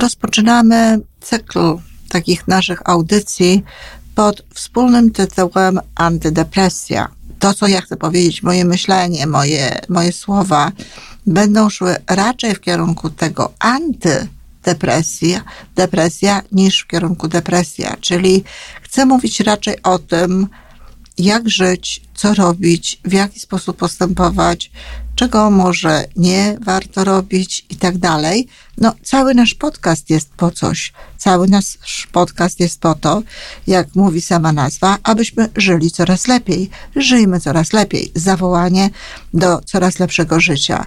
rozpoczynamy cykl takich naszych audycji pod wspólnym tytułem Antydepresja. To, co ja chcę powiedzieć, moje myślenie, moje, moje słowa będą szły raczej w kierunku tego antydepresja, depresja niż w kierunku depresja. Czyli chcę mówić raczej o tym, jak żyć, co robić, w jaki sposób postępować, czego może nie warto robić i tak dalej. No, cały nasz podcast jest po coś. Cały nasz podcast jest po to, jak mówi sama nazwa, abyśmy żyli coraz lepiej. Żyjmy coraz lepiej. Zawołanie do coraz lepszego życia.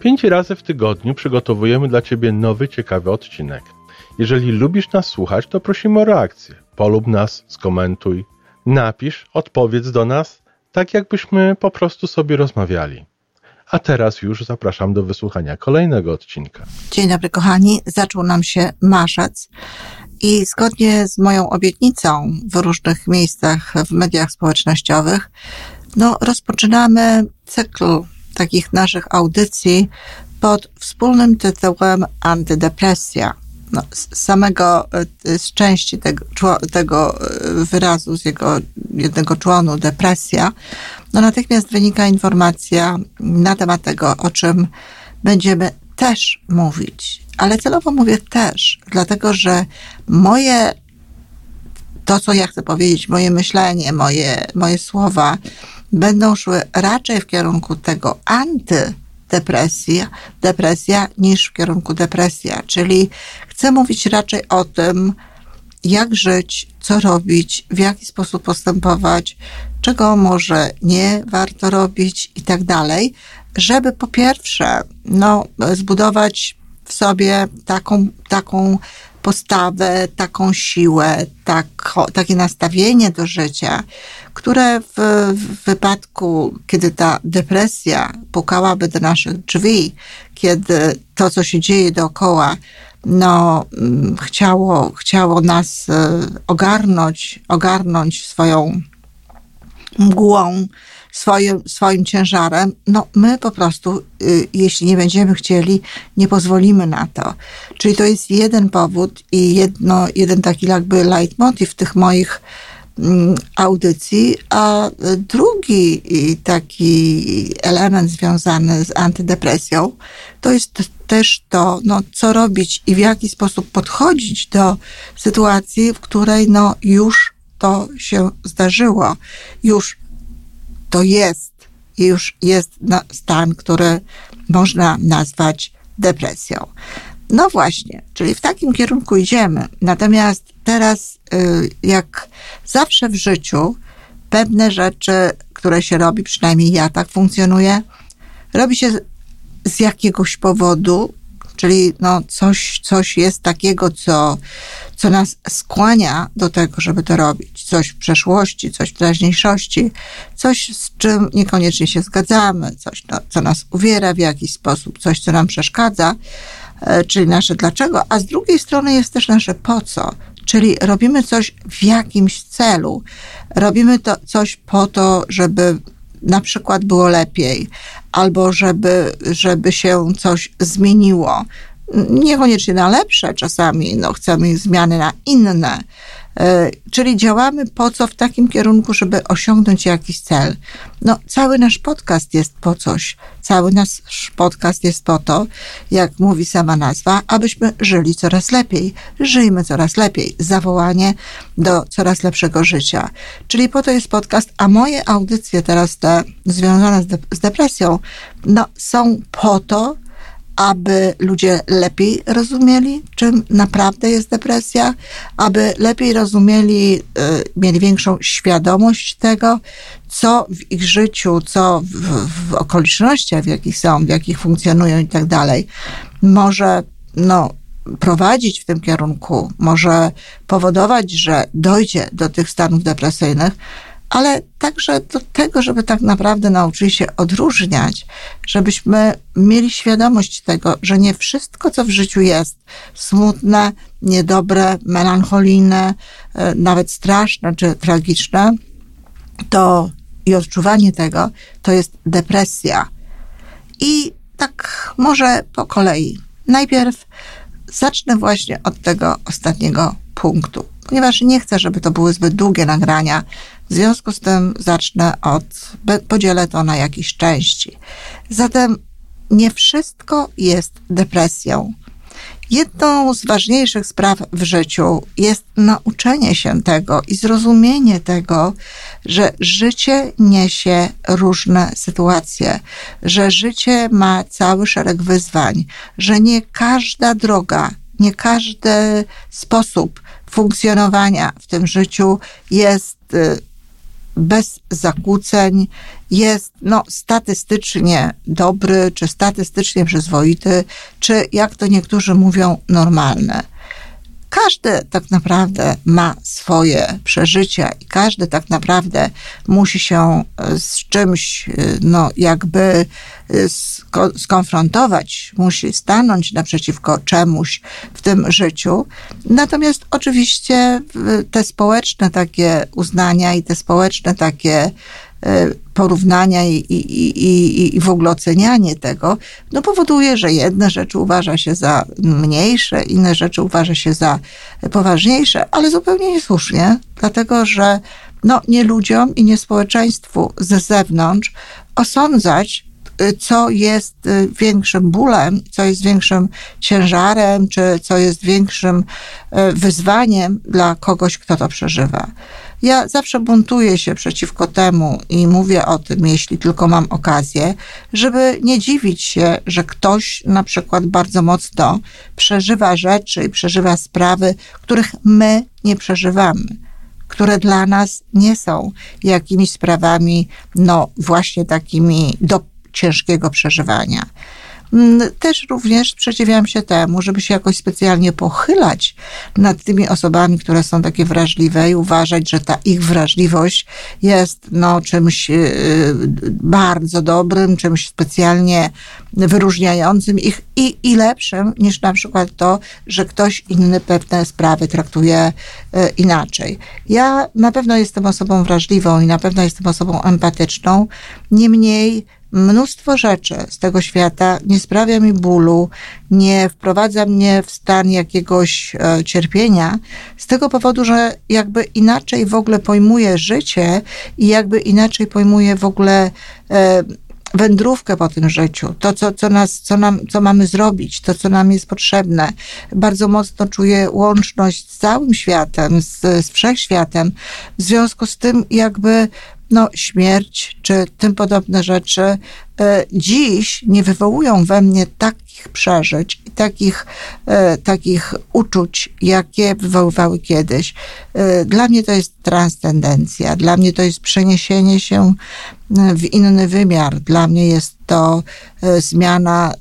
Pięć razy w tygodniu przygotowujemy dla Ciebie nowy, ciekawy odcinek. Jeżeli lubisz nas słuchać, to prosimy o reakcję. Polub nas, skomentuj, napisz, odpowiedz do nas, tak jakbyśmy po prostu sobie rozmawiali. A teraz już zapraszam do wysłuchania kolejnego odcinka. Dzień dobry, kochani. Zaczął nam się marzec i zgodnie z moją obietnicą w różnych miejscach w mediach społecznościowych, no, rozpoczynamy cykl takich naszych audycji pod wspólnym tytułem Antydepresja. No, z samego, e, z części tego, tego e, wyrazu, z jego jednego członu, depresja, no natychmiast wynika informacja na temat tego, o czym będziemy też mówić. Ale celowo mówię też, dlatego że moje, to co ja chcę powiedzieć, moje myślenie, moje, moje słowa, będą szły raczej w kierunku tego antydepresja, depresja niż w kierunku depresja. Czyli chcę mówić raczej o tym, jak żyć, co robić, w jaki sposób postępować, czego może nie warto robić i tak dalej, żeby po pierwsze, no, zbudować w sobie taką, taką postawę, taką siłę, tak, takie nastawienie do życia, które w, w wypadku, kiedy ta depresja pukałaby do naszych drzwi, kiedy to, co się dzieje dookoła, no, mm, chciało, chciało nas e, ogarnąć, ogarnąć swoją mgłą, swoim, swoim ciężarem, no my po prostu, y, jeśli nie będziemy chcieli, nie pozwolimy na to. Czyli to jest jeden powód i jedno, jeden taki jakby leitmotiv tych moich mm, audycji, a drugi taki element związany z antydepresją to jest też to, no, co robić i w jaki sposób podchodzić do sytuacji, w której no, już to się zdarzyło, już to jest, już jest stan, który można nazwać depresją. No właśnie, czyli w takim kierunku idziemy. Natomiast teraz, y, jak zawsze w życiu, pewne rzeczy, które się robi, przynajmniej ja tak funkcjonuję, robi się z jakiegoś powodu, czyli no coś, coś jest takiego, co, co nas skłania do tego, żeby to robić. Coś w przeszłości, coś w teraźniejszości, coś z czym niekoniecznie się zgadzamy, coś, no, co nas uwiera w jakiś sposób, coś, co nam przeszkadza, e, czyli nasze dlaczego, a z drugiej strony jest też nasze po co, czyli robimy coś w jakimś celu. Robimy to coś po to, żeby na przykład było lepiej, albo żeby, żeby się coś zmieniło. Niekoniecznie na lepsze, czasami no, chcemy zmiany na inne. E, czyli działamy po co w takim kierunku, żeby osiągnąć jakiś cel. No, cały nasz podcast jest po coś. Cały nasz podcast jest po to, jak mówi sama nazwa, abyśmy żyli coraz lepiej. Żyjmy coraz lepiej. Zawołanie do coraz lepszego życia. Czyli po to jest podcast, a moje audycje teraz te związane z, de z depresją, no, są po to, aby ludzie lepiej rozumieli, czym naprawdę jest depresja, aby lepiej rozumieli, y, mieli większą świadomość tego, co w ich życiu, co w, w okolicznościach, w jakich są, w jakich funkcjonują i tak dalej, może no, prowadzić w tym kierunku, może powodować, że dojdzie do tych stanów depresyjnych, ale także do tego, żeby tak naprawdę nauczyli się odróżniać, żebyśmy mieli świadomość tego, że nie wszystko, co w życiu jest smutne, niedobre, melancholijne, e, nawet straszne czy tragiczne, to i odczuwanie tego to jest depresja. I tak może po kolei. Najpierw zacznę właśnie od tego ostatniego punktu, ponieważ nie chcę, żeby to były zbyt długie nagrania. W związku z tym zacznę od, podzielę to na jakieś części. Zatem nie wszystko jest depresją. Jedną z ważniejszych spraw w życiu jest nauczenie się tego i zrozumienie tego, że życie niesie różne sytuacje, że życie ma cały szereg wyzwań, że nie każda droga, nie każdy sposób funkcjonowania w tym życiu jest y, bez zakłóceń, jest no, statystycznie dobry, czy statystycznie przyzwoity, czy jak to niektórzy mówią, normalny. Każdy tak naprawdę ma swoje przeżycia i każdy tak naprawdę musi się e, z czymś, e, no jakby e, skonfrontować, musi stanąć naprzeciwko czemuś w tym życiu. Natomiast oczywiście te społeczne takie uznania i te społeczne takie porównania i, i, i, i w ogóle ocenianie tego, no powoduje, że jedne rzeczy uważa się za mniejsze, inne rzeczy uważa się za poważniejsze, ale zupełnie niesłusznie, dlatego że no, nie ludziom i nie społeczeństwu ze zewnątrz osądzać, y, co jest y, większym bólem, co jest większym ciężarem, czy co jest większym y, wyzwaniem dla kogoś, kto to przeżywa. Ja zawsze buntuję się przeciwko temu i mówię o tym, jeśli tylko mam okazję, żeby nie dziwić się, że ktoś na przykład bardzo mocno przeżywa rzeczy i przeżywa sprawy, których my nie przeżywamy które dla nas nie są jakimiś sprawami, no właśnie takimi do ciężkiego przeżywania. Mm, też również sprzeciwiam się temu, żeby się jakoś specjalnie pochylać nad tymi osobami, które są takie wrażliwe i uważać, że ta ich wrażliwość jest no, czymś y, bardzo dobrym, czymś specjalnie wyróżniającym ich i, i lepszym niż na przykład to, że ktoś inny pewne sprawy traktuje y, inaczej. Ja na pewno jestem osobą wrażliwą i na pewno jestem osobą empatyczną, niemniej mnóstwo rzeczy z tego świata nie sprawia mi bólu, nie wprowadza mnie w stan jakiegoś e, cierpienia, z tego powodu, że jakby inaczej w ogóle pojmuję życie i jakby inaczej pojmuję w ogóle e, wędrówkę po tym życiu, to, co, co, nas, co, nam, co mamy zrobić, to, co nam jest potrzebne. Bardzo mocno czuję łączność z całym światem, z, z wszechświatem. W związku z tym, jakby no, śmierć czy tym podobne rzeczy e, dziś nie wywołują we mnie takich przeżyć i takich, e, takich uczuć, jakie wywoływały kiedyś. E, dla mnie to jest transcendencja, dla mnie to jest przeniesienie się w inny wymiar. Dla mnie jest to zmiana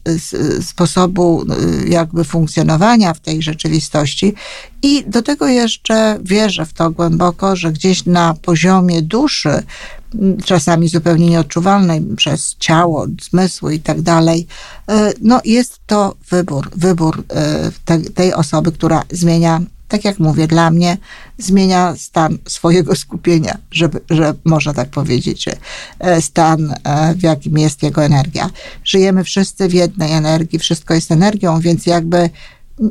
sposobu jakby funkcjonowania w tej rzeczywistości i do tego jeszcze wierzę w to głęboko, że gdzieś na poziomie duszy czasami zupełnie nieodczuwalnej przez ciało, zmysły i tak dalej, e, no jest to wybór, wybór e, tej osoby, która zmienia tak jak mówię, dla mnie zmienia stan swojego skupienia, żeby, że można tak powiedzieć, e, stan, w jakim jest jego energia. Żyjemy wszyscy w jednej energii, wszystko jest energią, więc jakby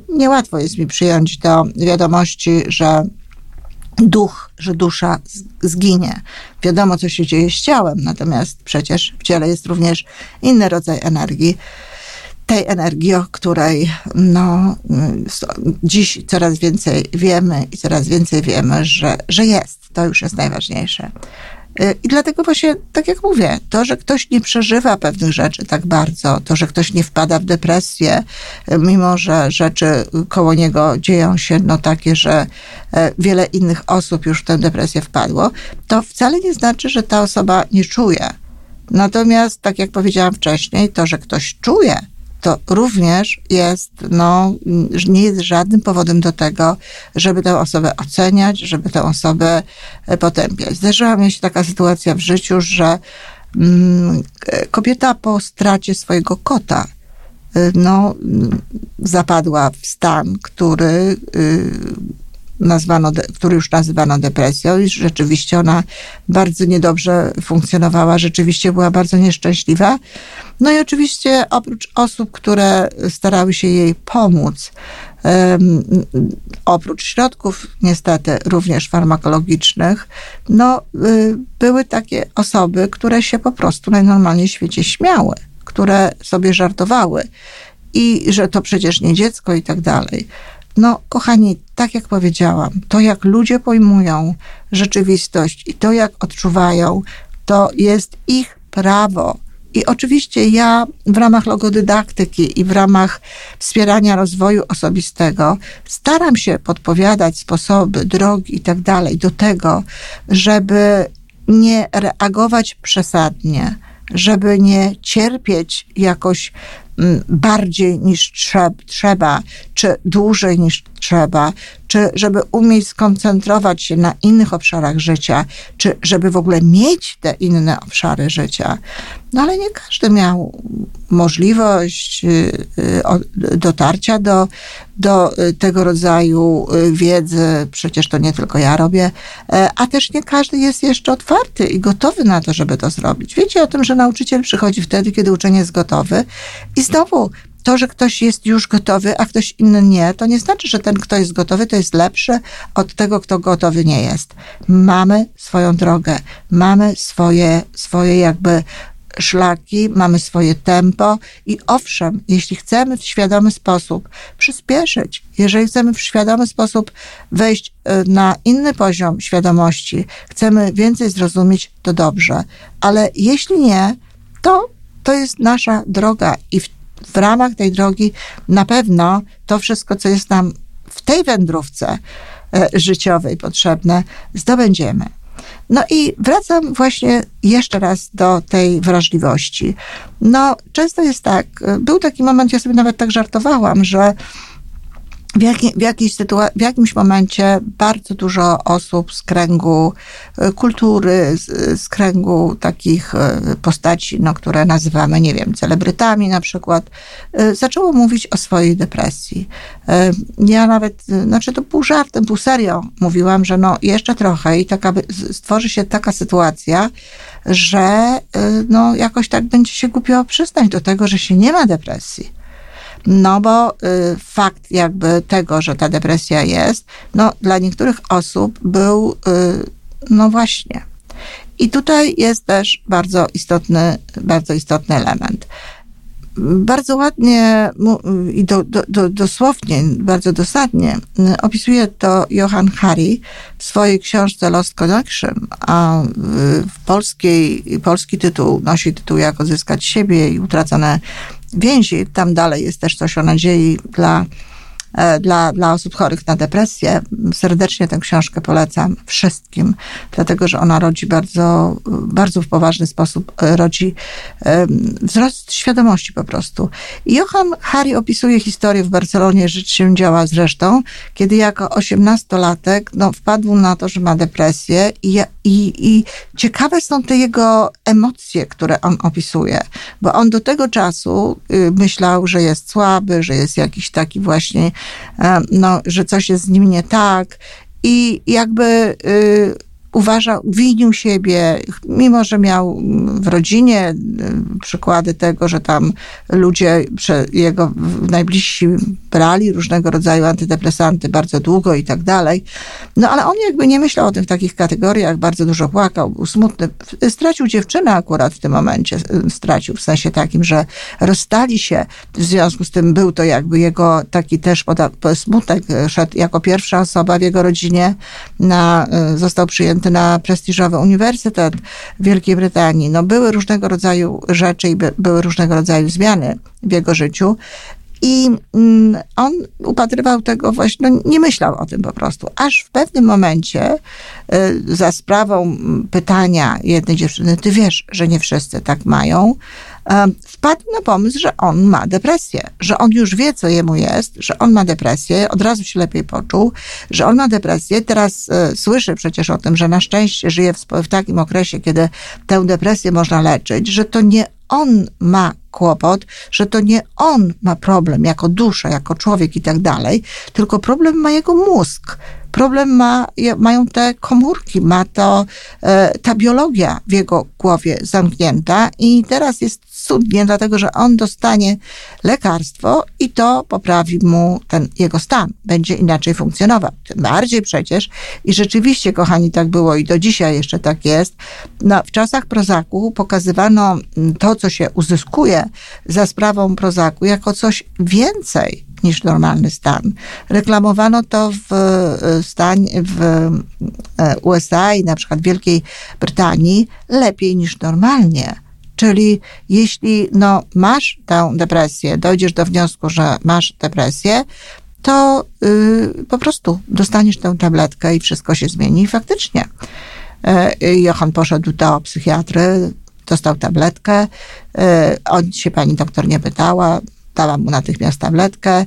niełatwo jest mi przyjąć do wiadomości, że duch, że dusza zginie. Wiadomo, co się dzieje z ciałem, natomiast przecież w ciele jest również inny rodzaj energii. Tej energii, o której no, dziś coraz więcej wiemy i coraz więcej wiemy, że, że jest. To już jest najważniejsze. Y, I dlatego właśnie, tak jak mówię, to, że ktoś nie przeżywa pewnych rzeczy tak bardzo, to, że ktoś nie wpada w depresję, y, mimo że rzeczy koło niego dzieją się no takie, że wiele innych osób już w tę depresję wpadło, to wcale nie znaczy, że ta osoba nie czuje. Natomiast, tak jak powiedziałam wcześniej, to, że ktoś czuje, to również jest, no, nie jest żadnym powodem do tego, żeby tę osobę oceniać, żeby tę osobę e, potępiać. Zdarzyła mi się taka sytuacja w życiu, że mm, kobieta po stracie swojego kota, e, no, zapadła w stan, który y, nazwano, który już nazywano depresją i rzeczywiście ona bardzo niedobrze funkcjonowała, rzeczywiście była bardzo nieszczęśliwa. No i oczywiście oprócz osób, które starały się jej pomóc, oprócz środków niestety również farmakologicznych, no y, były takie osoby, które się po prostu najnormalniej w świecie śmiały, które sobie żartowały i że to przecież nie dziecko i tak dalej. No, kochani, tak jak powiedziałam, to jak ludzie pojmują rzeczywistość i to jak odczuwają, to jest ich prawo. I oczywiście ja w ramach logodydaktyki i w ramach wspierania rozwoju osobistego staram się podpowiadać sposoby, drogi i tak dalej do tego, żeby nie reagować przesadnie, żeby nie cierpieć jakoś bardziej niż trzeba, czy dłużej niż trzeba, czy żeby umieć skoncentrować się na innych obszarach życia, czy żeby w ogóle mieć te inne obszary życia. No ale nie każdy miał możliwość y, y, dotarcia do, do tego rodzaju y, wiedzy. Przecież to nie tylko ja robię, e, a też nie każdy jest jeszcze otwarty i gotowy na to, żeby to zrobić. Wiecie o tym, że nauczyciel przychodzi wtedy, kiedy uczeń jest gotowy i znowu to, że ktoś jest już gotowy, a ktoś inny nie, to nie znaczy, że ten, kto jest gotowy, to jest lepszy od tego, kto gotowy nie jest. Mamy swoją drogę, mamy swoje, swoje jakby szlaki, mamy swoje tempo i owszem, jeśli chcemy w świadomy sposób przyspieszyć, jeżeli chcemy w świadomy sposób wejść e, na inny poziom świadomości, chcemy więcej zrozumieć, to dobrze. Ale jeśli nie, to to jest nasza droga i w w ramach tej drogi na pewno to wszystko, co jest nam w tej wędrówce e, życiowej potrzebne, zdobędziemy. No i wracam właśnie jeszcze raz do tej wrażliwości. No, często jest tak, e, był taki moment, ja sobie nawet tak żartowałam, że w, w, w jakimś momencie bardzo dużo osób z kręgu e, kultury, z, z, kręgu takich e, postaci, no, które nazywamy, nie wiem, celebrytami na przykład, e, zaczęło mówić o swojej depresji. Ja nawet, znaczy to pół żartem, pół serio mówiłam, że no jeszcze trochę i taka, stworzy się taka sytuacja, że no jakoś tak będzie się głupio przyznać do tego, że się nie ma depresji no bo y, fakt jakby tego, że ta depresja jest, no dla niektórych osób był, y, no właśnie. I tutaj jest też bardzo istotny, bardzo istotny element. Bardzo ładnie i do, do, do, dosłownie, bardzo dosadnie opisuje to Johan Hari w swojej książce Lost Connection, a w polskiej, polski tytuł nosi tytuł Jak odzyskać siebie i utracone więzi. Tam dalej jest też coś o nadziei dla dla, dla osób chorych na depresję. Serdecznie tę książkę polecam wszystkim, dlatego że ona rodzi bardzo, bardzo w poważny sposób, e, rodzi wzrost świadomości po prostu. Johan Hari opisuje historię w Barcelonie, żyć się działa zresztą, kiedy jako osiemnastolatek no, wpadł na to, że ma depresję i, i, i ciekawe są te jego emocje, które on opisuje, bo on do tego czasu y, myślał, że jest słaby, że jest jakiś taki właśnie E, no, że coś jest z nim nie tak. I jakby y, uważał, winił siebie, mimo że miał w rodzinie przykłady tego, że tam ludzie, jego najbliżsi brali różnego rodzaju antydepresanty bardzo długo i tak dalej, no ale on jakby nie myślał o tym w takich kategoriach, bardzo dużo płakał, był smutny. Stracił dziewczynę akurat w tym momencie, stracił w sensie takim, że rozstali się, w związku z tym był to jakby jego taki też smutek, szedł jako pierwsza osoba w jego rodzinie, na, został przyjęty na prestiżowy uniwersytet w Wielkiej Brytanii. No były różnego rodzaju rzeczy i by, były różnego rodzaju zmiany w jego życiu. I mm, on upatrywał tego właśnie, no nie myślał o tym po prostu. Aż w pewnym momencie, y, za sprawą pytania jednej dziewczyny, ty wiesz, że nie wszyscy tak mają, wpadł na pomysł, że on ma depresję, że on już wie, co jemu jest, że on ma depresję, od razu się lepiej poczuł, że on ma depresję. Teraz y, słyszy przecież o tym, że na szczęście żyje w, w takim okresie, kiedy tę depresję można leczyć, że to nie on ma kłopot, że to nie on ma problem jako dusza, jako człowiek i tak dalej, tylko problem ma jego mózg. Problem ma, mają te komórki, ma to e, ta biologia w jego głowie zamknięta i teraz jest cudnie, dlatego że on dostanie lekarstwo i to poprawi mu ten jego stan. Będzie inaczej funkcjonował. Tym bardziej przecież, i rzeczywiście, kochani, tak było i do dzisiaj jeszcze tak jest, no, w czasach Prozaku pokazywano to, co się uzyskuje za sprawą Prozaku, jako coś więcej niż normalny stan. Reklamowano to w, e, stan, w e, USA i na przykład Wielkiej Brytanii lepiej niż normalnie. Czyli jeśli no, masz tę depresję, dojdziesz do wniosku, że masz depresję, to yy, po prostu dostaniesz tę tabletkę i wszystko się zmieni. I faktycznie yy, Johan poszedł do psychiatry, dostał tabletkę. Yy, on się pani doktor nie pytała, dała mu natychmiast tabletkę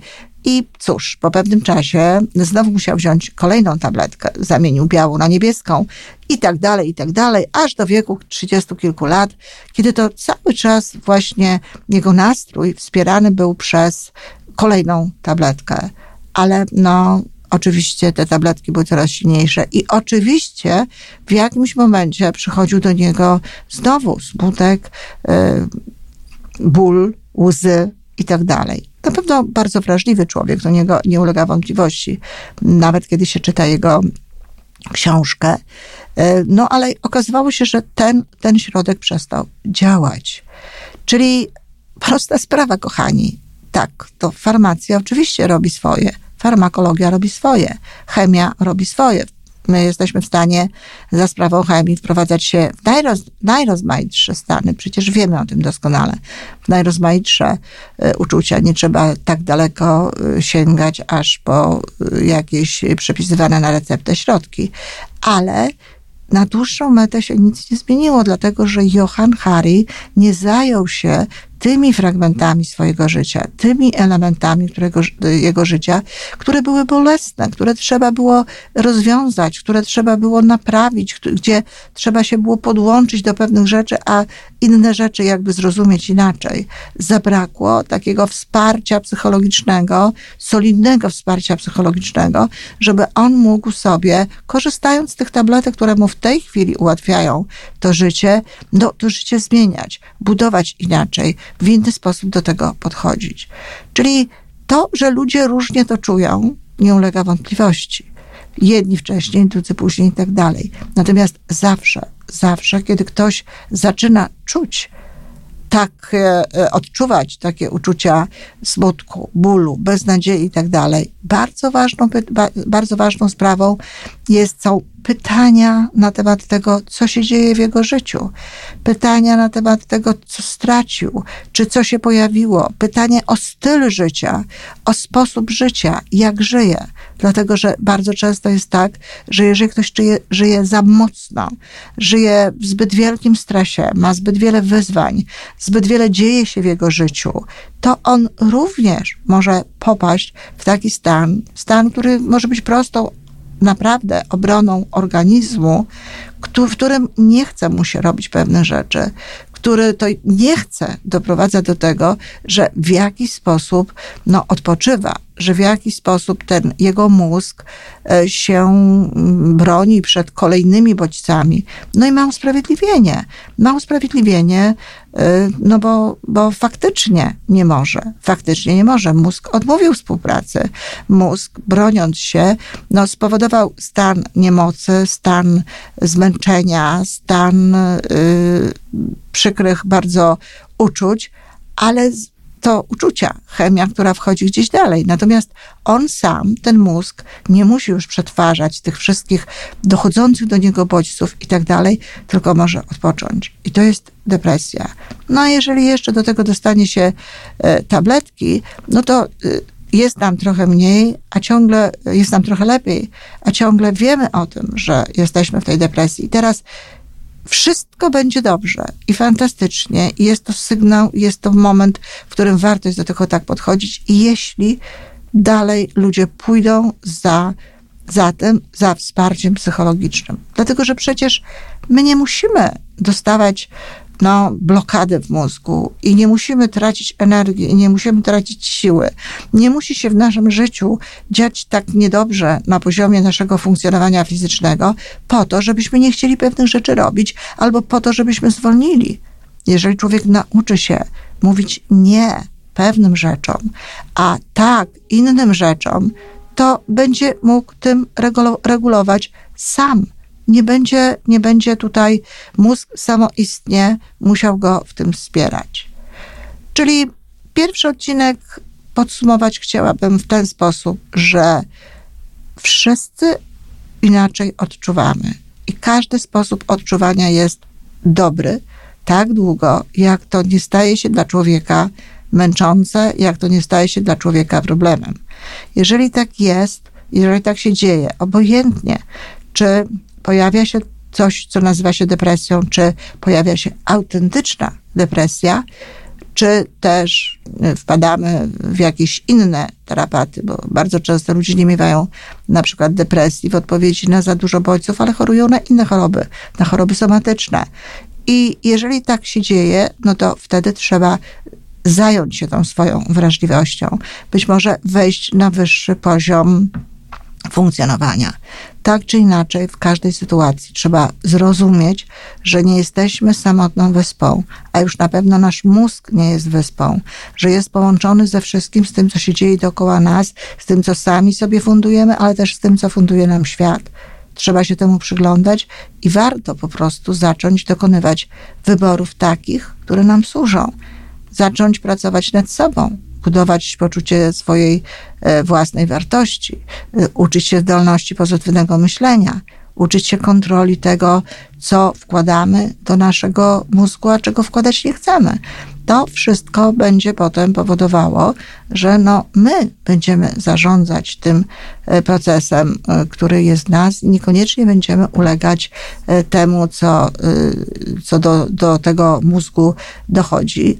i cóż, po pewnym czasie znowu musiał wziąć kolejną tabletkę, zamienił białą na niebieską i tak dalej, i tak dalej, aż do wieku trzydziestu kilku lat, kiedy to cały czas właśnie jego nastrój wspierany był przez kolejną tabletkę. Ale no, oczywiście te tabletki były coraz silniejsze i oczywiście w jakimś momencie przychodził do niego znowu smutek, yy, ból, łzy i tak dalej na pewno bardzo wrażliwy człowiek, to niego nie ulega wątpliwości, nawet kiedy się czyta jego książkę. E, no ale okazywało się, że ten, ten środek przestał działać. Czyli prosta sprawa, kochani. Tak, to farmacja oczywiście robi swoje, farmakologia robi swoje, chemia robi swoje my jesteśmy w stanie za sprawą chemii wprowadzać się w najroz, najrozmaitsze stany. Przecież wiemy o tym doskonale. W najrozmaitsze e, uczucia. Nie trzeba tak daleko e, sięgać aż po e, jakieś przepisywane na receptę środki. Ale na dłuższą metę się nic nie zmieniło, dlatego że Johann Hari nie zajął się tymi fragmentami swojego życia, tymi elementami którego, jego życia, które były bolesne, które trzeba było rozwiązać, które trzeba było naprawić, gdzie trzeba się było podłączyć do pewnych rzeczy, a inne rzeczy jakby zrozumieć inaczej. Zabrakło takiego wsparcia psychologicznego, solidnego wsparcia psychologicznego, żeby on mógł sobie, korzystając z tych tabletek, które mu w tej chwili ułatwiają to życie, no, to życie zmieniać, budować inaczej, w inny sposób do tego podchodzić. Czyli to, że ludzie różnie to czują, nie ulega wątpliwości. Jedni wcześniej, drudzy później i tak dalej. Natomiast zawsze, zawsze, kiedy ktoś zaczyna czuć, tak odczuwać takie uczucia smutku, bólu, beznadziei i tak dalej. Bardzo ważną, bardzo ważną sprawą jest, są pytania na temat tego, co się dzieje w jego życiu, pytania na temat tego, co stracił, czy co się pojawiło, pytanie o styl życia, o sposób życia, jak żyje. Dlatego, że bardzo często jest tak, że jeżeli ktoś żyje, żyje za mocno, żyje w zbyt wielkim stresie, ma zbyt wiele wyzwań, zbyt wiele dzieje się w jego życiu, to on również może popaść w taki stan, stan, który może być prostą naprawdę obroną organizmu, w którym nie chce mu się robić pewne rzeczy, który to nie chce doprowadza do tego, że w jakiś sposób no, odpoczywa, że w jakiś sposób ten jego mózg e, się mm, broni przed kolejnymi bodźcami. No i ma usprawiedliwienie. Ma usprawiedliwienie, e, no bo, bo faktycznie nie może. Faktycznie nie może. Mózg odmówił współpracy. Mózg, broniąc się, no, spowodował stan niemocy, stan zmęczenia, stan y, przykrych bardzo uczuć, ale to uczucia, chemia, która wchodzi gdzieś dalej. Natomiast on sam, ten mózg, nie musi już przetwarzać tych wszystkich dochodzących do niego bodźców i tak dalej, tylko może odpocząć. I to jest depresja. No a jeżeli jeszcze do tego dostanie się e, tabletki, no to e, jest nam trochę mniej, a ciągle jest nam trochę lepiej, a ciągle wiemy o tym, że jesteśmy w tej depresji. I teraz wszystko będzie dobrze i fantastycznie, i jest to sygnał, jest to moment, w którym warto jest do tego tak podchodzić. I jeśli dalej ludzie pójdą za, za tym, za wsparciem psychologicznym. Dlatego, że przecież my nie musimy dostawać no, blokady w mózgu i nie musimy tracić energii, nie musimy tracić siły. Nie musi się w naszym życiu dziać tak niedobrze na poziomie naszego funkcjonowania fizycznego po to, żebyśmy nie chcieli pewnych rzeczy robić albo po to, żebyśmy zwolnili. Jeżeli człowiek nauczy się mówić nie pewnym rzeczom, a tak innym rzeczom, to będzie mógł tym regulować sam nie będzie, nie będzie tutaj mózg samoistnie musiał go w tym wspierać. Czyli pierwszy odcinek podsumować chciałabym w ten sposób, że wszyscy inaczej odczuwamy i każdy sposób odczuwania jest dobry tak długo, jak to nie staje się dla człowieka męczące, jak to nie staje się dla człowieka problemem. Jeżeli tak jest, jeżeli tak się dzieje, obojętnie, czy pojawia się coś, co nazywa się depresją, czy pojawia się autentyczna depresja, czy też y, wpadamy w jakieś inne terapaty, bo bardzo często ludzie nie miewają na przykład depresji w odpowiedzi na za dużo bodźców, ale chorują na inne choroby, na choroby somatyczne. I jeżeli tak się dzieje, no to wtedy trzeba zająć się tą swoją wrażliwością. Być może wejść na wyższy poziom funkcjonowania. Tak czy inaczej, w każdej sytuacji trzeba zrozumieć, że nie jesteśmy samotną wyspą, a już na pewno nasz mózg nie jest wyspą, że jest połączony ze wszystkim, z tym, co się dzieje dookoła nas, z tym, co sami sobie fundujemy, ale też z tym, co funduje nam świat. Trzeba się temu przyglądać i warto po prostu zacząć dokonywać wyborów takich, które nam służą. Zacząć pracować nad sobą, budować poczucie swojej e, własnej wartości, e, uczyć się zdolności pozytywnego myślenia, uczyć się kontroli tego, co wkładamy do naszego mózgu, a czego wkładać nie chcemy. To wszystko będzie potem powodowało, że no, my będziemy zarządzać tym e, procesem, który jest w nas i niekoniecznie będziemy ulegać temu, co, co do, do tego mózgu dochodzi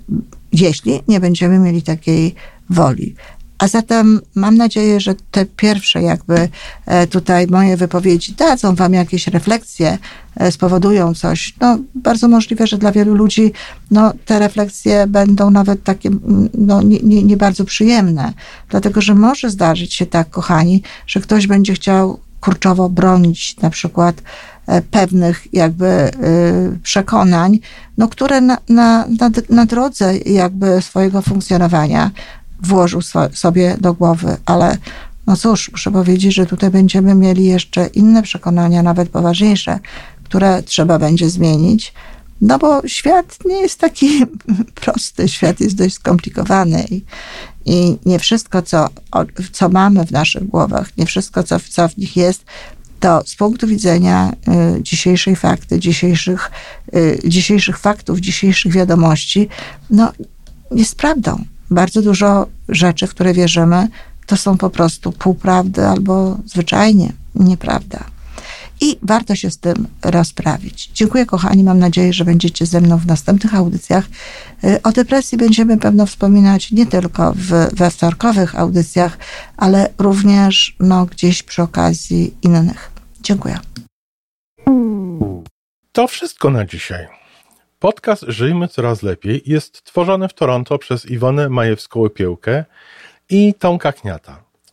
jeśli nie będziemy mieli takiej woli. A zatem mam nadzieję, że te pierwsze jakby e, tutaj moje wypowiedzi dadzą wam jakieś refleksje, e, spowodują coś. No, bardzo możliwe, że dla wielu ludzi no, te refleksje będą nawet takie no, nie, nie, nie bardzo przyjemne, dlatego że może zdarzyć się tak, kochani, że ktoś będzie chciał kurczowo bronić na przykład pewnych jakby e, przekonań, no, które na, na, na, na drodze jakby swojego funkcjonowania włożył sobie do głowy, ale no cóż, muszę powiedzieć, że tutaj będziemy mieli jeszcze inne przekonania, nawet poważniejsze, które trzeba będzie zmienić. No bo świat nie jest taki prosty, świat jest dość skomplikowany i, i nie wszystko, co, co mamy w naszych głowach, nie wszystko, co, co w nich jest, to z punktu widzenia y, dzisiejszej fakty, dzisiejszych, y, dzisiejszych faktów, dzisiejszych wiadomości, no, jest prawdą. Bardzo dużo rzeczy, w które wierzymy, to są po prostu półprawdy albo zwyczajnie nieprawda. I warto się z tym rozprawić. Dziękuję, kochani. Mam nadzieję, że będziecie ze mną w następnych audycjach. Y, o depresji będziemy pewno wspominać nie tylko w, we wtorkowych audycjach, ale również no, gdzieś przy okazji innych. Dziękuję. To wszystko na dzisiaj. Podcast Żyjmy Coraz Lepiej jest tworzony w Toronto przez Iwonę Majewską-Opiełkę i Tomka Kniata.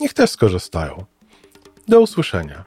Niech też skorzystają. Do usłyszenia.